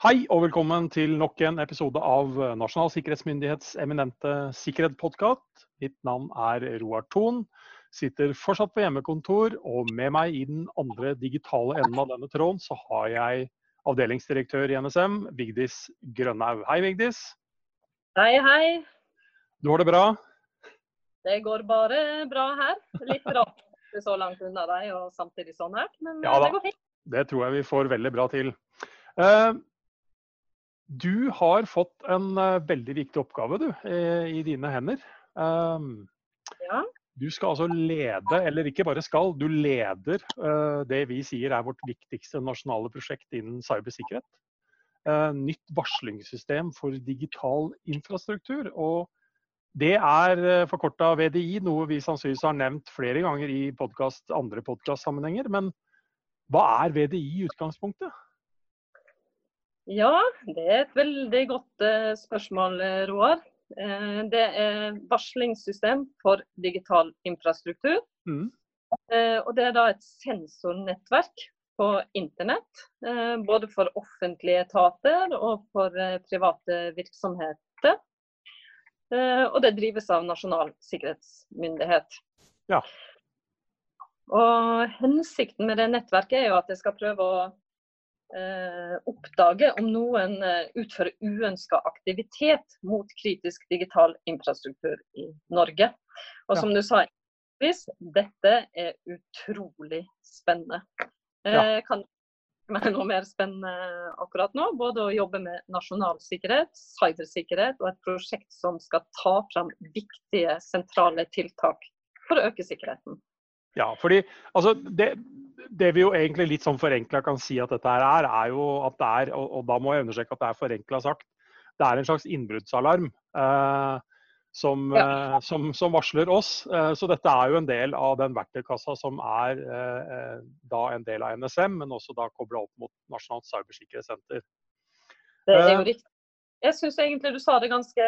Hei og velkommen til nok en episode av Nasjonal sikkerhetsmyndighets eminente sikkerhetspodkast. Mitt navn er Roar Thon. Sitter fortsatt på hjemmekontor, og med meg i den andre digitale enden av denne tråden så har jeg avdelingsdirektør i NSM, Vigdis Grønnaug. Hei, Vigdis. Hei, hei. Du har det bra? Det går bare bra her. Litt rart så langt unna deg og samtidig sånn her, men Ja det går fint. Det tror jeg vi får veldig bra til. Eh, Du har fått en eh, veldig viktig oppgave du, i dine hender. Um, Ja. Du skal altså lede, eller ikke bare skal, du leder eh, det vi sier er vårt viktigste nasjonale prosjekt innen cybersikkerhet. Eh, nytt varslingssystem for digital infrastruktur. Og det er forkorta VDI, noe vi sannsynligvis har nevnt flere ganger i podcast, andre podkastsammenhenger. Men hva er VDI i utgangspunktet? Ja, det er et veldig godt eh, spørsmål, eh, Roar. Eh, det er varslingssystem for digital infrastruktur. Mm. Og det er da et sensornettverk på internett. både for offentlige etater og for private virksomheter. Og det drives av Nasjonal sikkerhetsmyndighet. Ja. Og hensikten med det nettverket er jo at det skal prøve å oppdage om noen eh, utfører uønska aktivitet mot kritisk digital infrastruktur i Norge. Og Ja. som du sa, dette er utrolig spennende. Ja. Eh, kan være noe mer spennende akkurat nå. Både å jobbe med nasjonal sikkerhet, cybersikkerhet og et prosjekt som skal ta fram viktige sentrale tiltak for å øke sikkerheten. Ja, fordi altså, det, det vi jo egentlig litt sånn forenkla kan si at dette her er, er jo at det er, og, og da må jeg understreke at det er forenkla sagt, det er en slags innbruddsalarm eh, som, eh, som, som varsler oss. Eh, så dette er jo en del av den verktøykassa som er eh, eh, da en del av NSM, men også da kobla opp mot Nasjonalt cybersikkerhetssenter. Det er jo Eh. riktig. Jeg syns egentlig du sa det ganske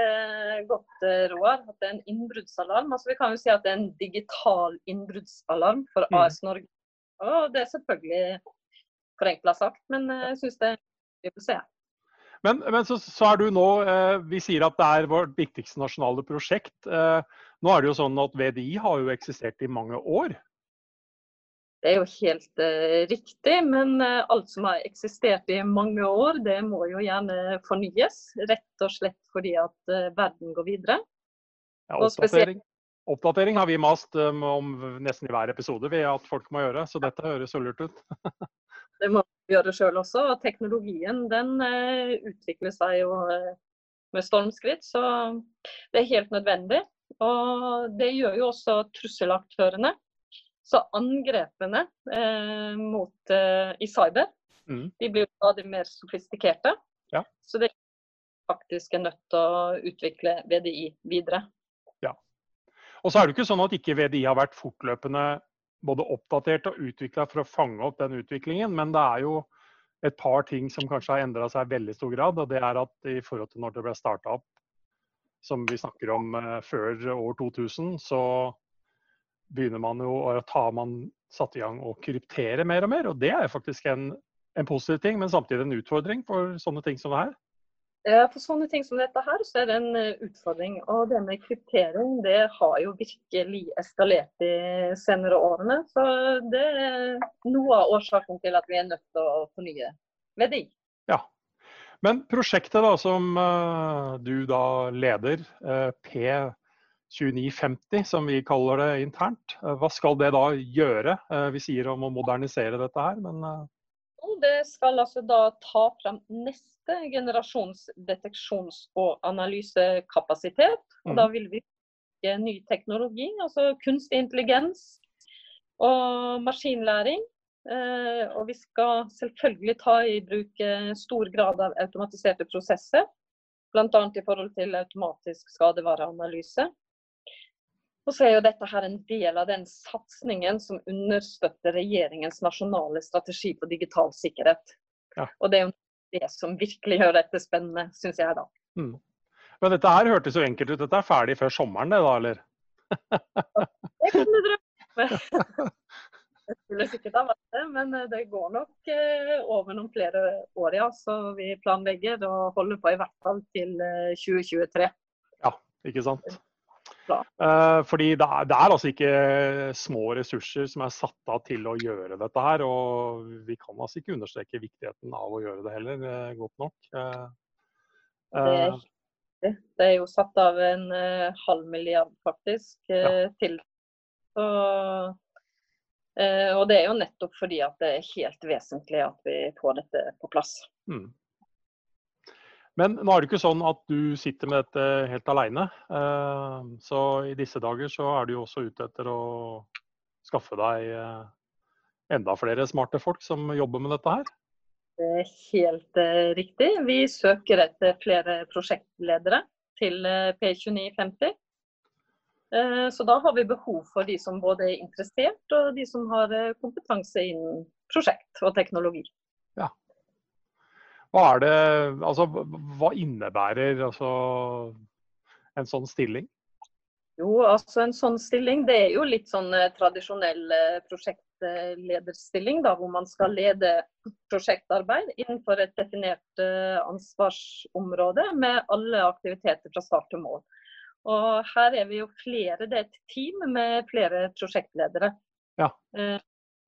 godt, Roar. At det er en innbruddsalarm. Altså, vi kan jo si at det er en digital innbruddsalarm for Mm. AS Norge. Og det er selvfølgelig forenkla sagt, men eh, jeg syns det er gøy å se. Men, men så, så er du nå eh, Vi sier at det er vårt viktigste nasjonale prosjekt. Eh, nå er det jo sånn at VDI har jo eksistert i mange år. Det er jo helt eh, riktig, men eh, alt som har eksistert i mange år, det må jo gjerne fornyes. Rett og slett fordi at eh, verden går videre. Ja, oppdatering, oppdatering har vi mast um, om nesten i hver episode ved at folk må gjøre, så dette høres så ut. Det må vi gjøre sjøl også. Og teknologien den eh, utvikler seg jo eh, med stormskritt, så det er helt nødvendig. Og det gjør jo også trusselaktørene. Så angrepene eh, mot, eh, i cyber Mm. de blir jo stadig mer sofistikerte. Ja. Så det er faktisk er nødt til å utvikle VDI videre. Og så er det ikke sånn at ikke VDI har vært fortløpende både oppdatert og utvikla for å fange opp den utviklingen, men det er jo et par ting som kanskje har endra seg i veldig stor grad. og det er at I forhold til når det ble starta opp, som vi snakker om eh, før år 2000, så begynner man jo å ta man satt i gang å kryptere mer og mer. og Det er jo faktisk en, en positiv ting, men samtidig en utfordring for sånne ting som det her. Eh, For sånne ting som dette her, så er det en eh, utfordring. Og det med kryptering, det har jo virkelig eskalert de senere årene. Så det er noe av årsaken til at vi er nødt til å fornye VDI. Ja. Men prosjektet da, som eh, du da leder, eh, P2950 som vi kaller det internt, hva skal det da gjøre? Vi sier om å modernisere dette her, men det skal altså da ta frem neste generasjons deteksjons- og analysekapasitet. Og da vil vi bruke ny teknologi, altså kunstig intelligens og maskinlæring. Eh, og vi skal selvfølgelig ta i bruk eh, stor grad av automatiserte prosesser. Bl.a. i forhold til automatisk skadevareanalyse. Og så er jo dette her en del av den satsingen som understøtter regjeringens nasjonale strategi for digital sikkerhet. Ja. Og det er jo det som virkelig gjør dette spennende, syns jeg da. mm. Men dette her hørtes jo enkelt ut. Dette er ferdig før sommeren, det da, eller? Det kan du drømme skulle sikkert ha vært det, men eh, det går nok eh, over noen flere år, ja. Så vi planlegger å holde på i hvert fall til 2023. Ja, ikke sant. Fordi det er, det er, altså ikke små ressurser som er satt av til å gjøre dette her. Og vi kan altså ikke understreke viktigheten av å gjøre det heller godt nok. Det er, det er jo satt av en halv milliard faktisk ja. til så Eh, og det er jo nettopp fordi at det er helt vesentlig at vi får dette på plass. Mm. Men nå er det ikke sånn at du sitter med dette helt alene. Eh, så i disse dager så er du jo også ute etter å skaffe deg eh, enda flere smarte folk som jobber med dette her? Det er helt riktig. Vi søker etter flere prosjektledere til P2950. Eh, så da har vi behov for de som både er interessert og de som har eh, kompetanse innen prosjekt og teknologi. Ja. Hva, er det, altså, hva innebærer altså, en sånn stilling? Jo, altså En sånn stilling det er jo litt sånn eh, tradisjonell prosjektlederstilling, da, hvor man skal lede prosjektarbeid innenfor et definert ansvarsområde med alle aktiviteter fra start til mål. Og her er vi jo flere, det er et team med flere prosjektledere. Ja.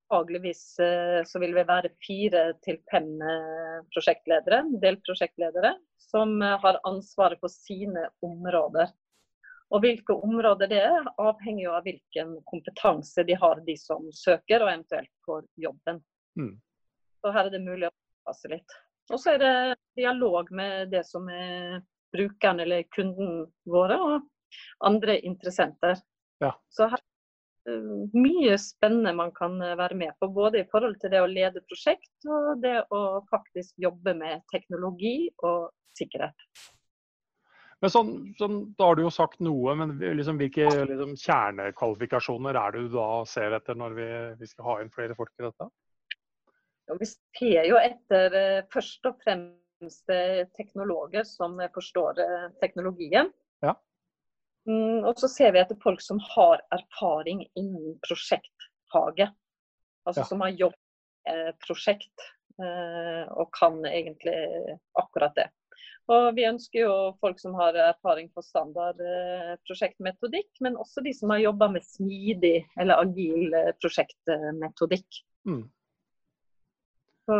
Eh, fagligvis eh, så vil vi være fire til fem eh, prosjektledere, delprosjektledere, som har ansvaret for sine områder. Og hvilke områder det er, avhenger jo av hvilken kompetanse de har, de som søker, og eventuelt får jobben. Mm. Så her er det mulig å passe litt. Og så er det dialog med det som er brukeren eller kunden våre, og andre interessenter. Ja. Så her uh, mye spennende man kan eh, være med på, både i forhold til det å lede prosjekt og det å faktisk jobbe med teknologi og sikkerhet. Men sånn, sånn, Da har du jo sagt noe, men liksom, hvilke liksom, kjernekvalifikasjoner er det du da ser etter når vi, vi skal ha inn flere folk i dette? Ja, vi ser jo etter uh, først og fremst teknologer som forstår eh, teknologien. Ja. Mm, og så ser vi etter folk som har erfaring innen prosjektfaget. Altså ja. som har jobbet med prosjekt eh, og kan egentlig akkurat det. Og vi ønsker jo folk som har erfaring på standard eh, prosjektmetodikk, men også de som har jobba med smidig eller agil prosjektmetodikk. Mm. Så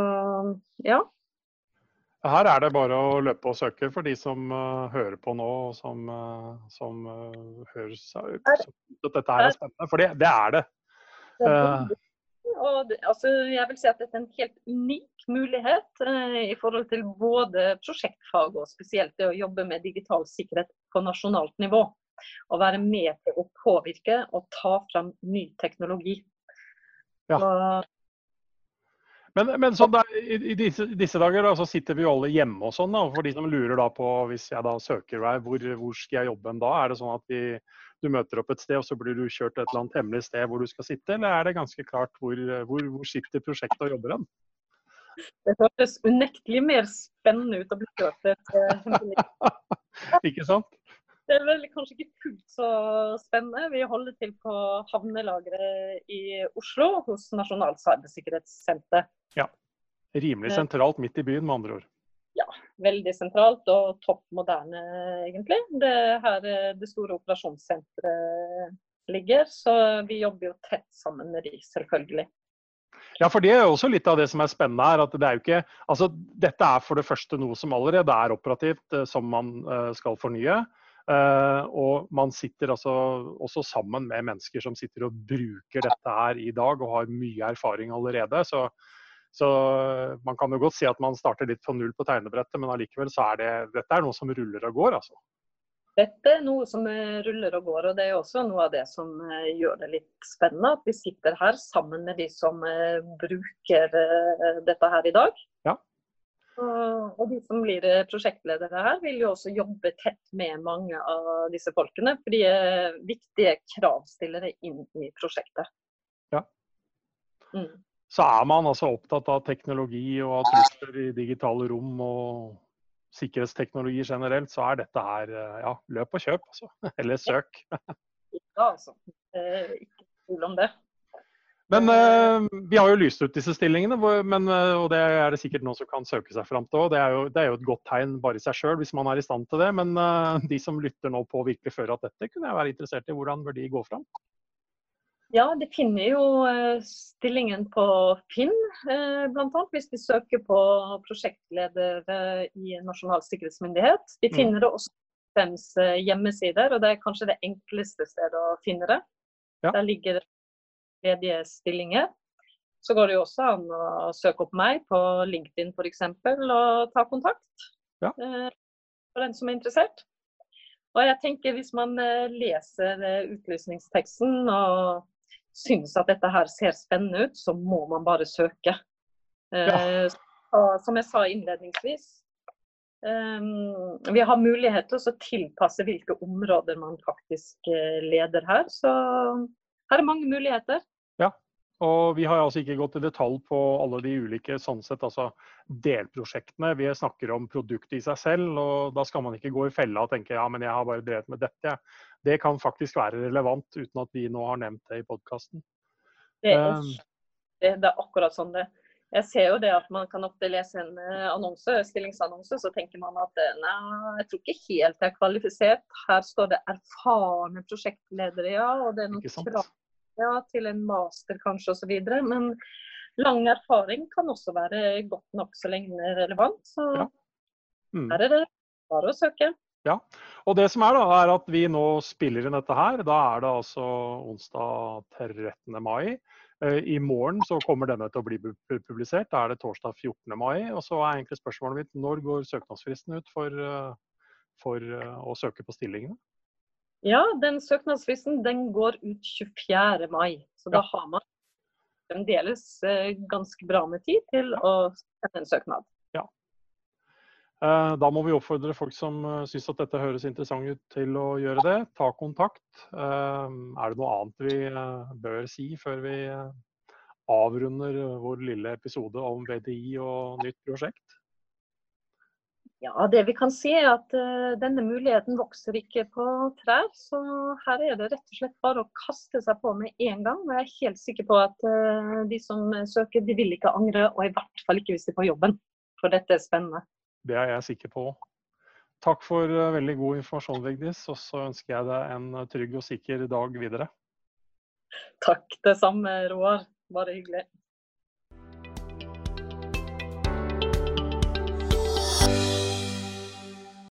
ja. Her er det bare å løpe og søke for de som uh, hører på nå, og som, uh, som uh, høres ut at dette er spennende. For det, det er det. og det, altså, jeg vil si at dette er en helt unik mulighet i forhold til både prosjektfag og spesielt det å jobbe med digital sikkerhet på nasjonalt nivå. Å være med til å påvirke og ta fram ny teknologi. Ja. Og men, men sånn der, i, i disse, disse, dager da, så sitter vi jo alle hjemme og sånn. da, For de som lurer da på hvis jeg da søker deg, hvor, hvor skal jeg jobbe en da? Er det sånn at vi, du møter opp et sted og så blir du kjørt til et eller annet hemmelig sted hvor du skal sitte, eller er det ganske klart hvor, hvor, hvor sitter prosjektet og jobber hen? Det høres unektelig mer spennende ut å bli kjørt til et hemmelig Ikke sant? Det er vel kanskje ikke fullt så spennende. Vi holder til på havnelageret i Oslo hos Nasjonalt cybersikkerhetssenter. Ja. Rimelig sentralt midt i byen, med andre ord. Ja, veldig sentralt og topp moderne, egentlig. Det er her eh, det store operasjonssenteret ligger. Så vi jobber jo tett sammen med de, selvfølgelig. Ja, for Det er jo også litt av det som er spennende her. at det er jo ikke, altså Dette er for det første noe som allerede er operativt, eh, som man eh, skal fornye. Og man sitter altså også sammen med mennesker som sitter og bruker dette her i dag og har mye erfaring allerede. Så, så man kan jo godt si at man starter litt på null på tegnebrettet, men allikevel så er det dette er noe som ruller og går, altså. Dette er noe som ruller og går, og det er også noe av det som eh, gjør det litt spennende. At vi sitter her sammen med de som eh, bruker dette her i dag. Ja. Og de som blir eh, prosjektledere her, vil jo også jobbe tett med mange av disse folkene. For de er viktige kravstillere inn i prosjektet. Ja. Mm. Så er man altså opptatt av teknologi og av trusler i digitale rom og sikkerhetsteknologi generelt, så er dette her eh, ja, løp og kjøp, altså. Eller søk. Ja, altså. Ikke tvil om det. Men uh, vi har jo lyst ut disse stillingene, men, uh, og det er det sikkert noen som kan søke seg fram til òg. Det, det, er jo et godt tegn bare i seg sjøl hvis man er i stand til det. Men de som lytter nå på virkelig før at dette, kunne jeg være interessert i. Hvordan bør de gå fram? Ja, de finner jo stillingen på Finn, bl.a. hvis de søker på prosjektleder i Nasjonal sikkerhetsmyndighet. De mm. finner det også på FEMs hjemmesider, og det er kanskje det enkleste stedet å finne det. Ja. Der ligger det ledige stillinger. Så går det jo også an å søke opp meg på LinkedIn f.eks. og ta kontakt. Ja. Eh, for den som er interessert. Og jeg tenker Hvis man eh, leser eh, utlysningsteksten og syns at dette her ser spennende ut, så må man bare søke. Ja. Som jeg sa innledningsvis, vi har mulighet til å tilpasse hvilke områder man faktisk leder her. Så her er mange muligheter. Ja, Og vi har altså ikke gått i detalj på alle de ulike sånn sett, altså delprosjektene. Vi snakker om produktet i seg selv, og da skal man ikke gå i fella og tenke ja, men jeg har bare drevet med dette. Det kan faktisk være relevant, uten at vi nå har nevnt det i podkasten. Det, um, det, det, er akkurat sånn det. Jeg ser jo det at man kan ofte lese en eh, annonse, stillingsannonse, så tenker man at eh, nei, jeg tror ikke helt jeg er kvalifisert. Her står det erfarne prosjektledere, ja. Og det er noen krav ja, til en master kanskje osv. Men lang erfaring kan også være godt nok så lenge det er relevant. Så ja. mm. her er det bare å søke. Ja, og det som er da, er at vi nå spiller inn dette her. Da er det altså onsdag 13. mai. Eh, I morgen så kommer denne til å bli publisert. Da er det torsdag 14. mai. Og så er egentlig spørsmålet mitt når går søknadsfristen ut for, eh, for eh, å søke på stillingene? Ja, den søknadsfristen den går ut 24. mai. Så ja. da har man fremdeles ganske bra med tid til å sende en søknad. Eh, da må vi oppfordre folk som eh, syns at dette høres interessant ut til å gjøre det. Ta kontakt. Er det noe annet vi bør si før vi avrunder vår lille episode om VDI og nytt prosjekt? Ja, Det vi kan si er at denne muligheten vokser ikke på trær. Så her er det rett og slett bare å kaste seg på med en gang. Og jeg er helt sikker på at de som søker, de vil ikke angre. Og i hvert fall ikke hvis de får jobben. For dette er spennende. Det er jeg sikker på. Takk for uh, veldig god informasjon, Vigdis. Og så ønsker jeg deg en trygg og sikker dag videre. Takk det samme, Roar. Bare hyggelig.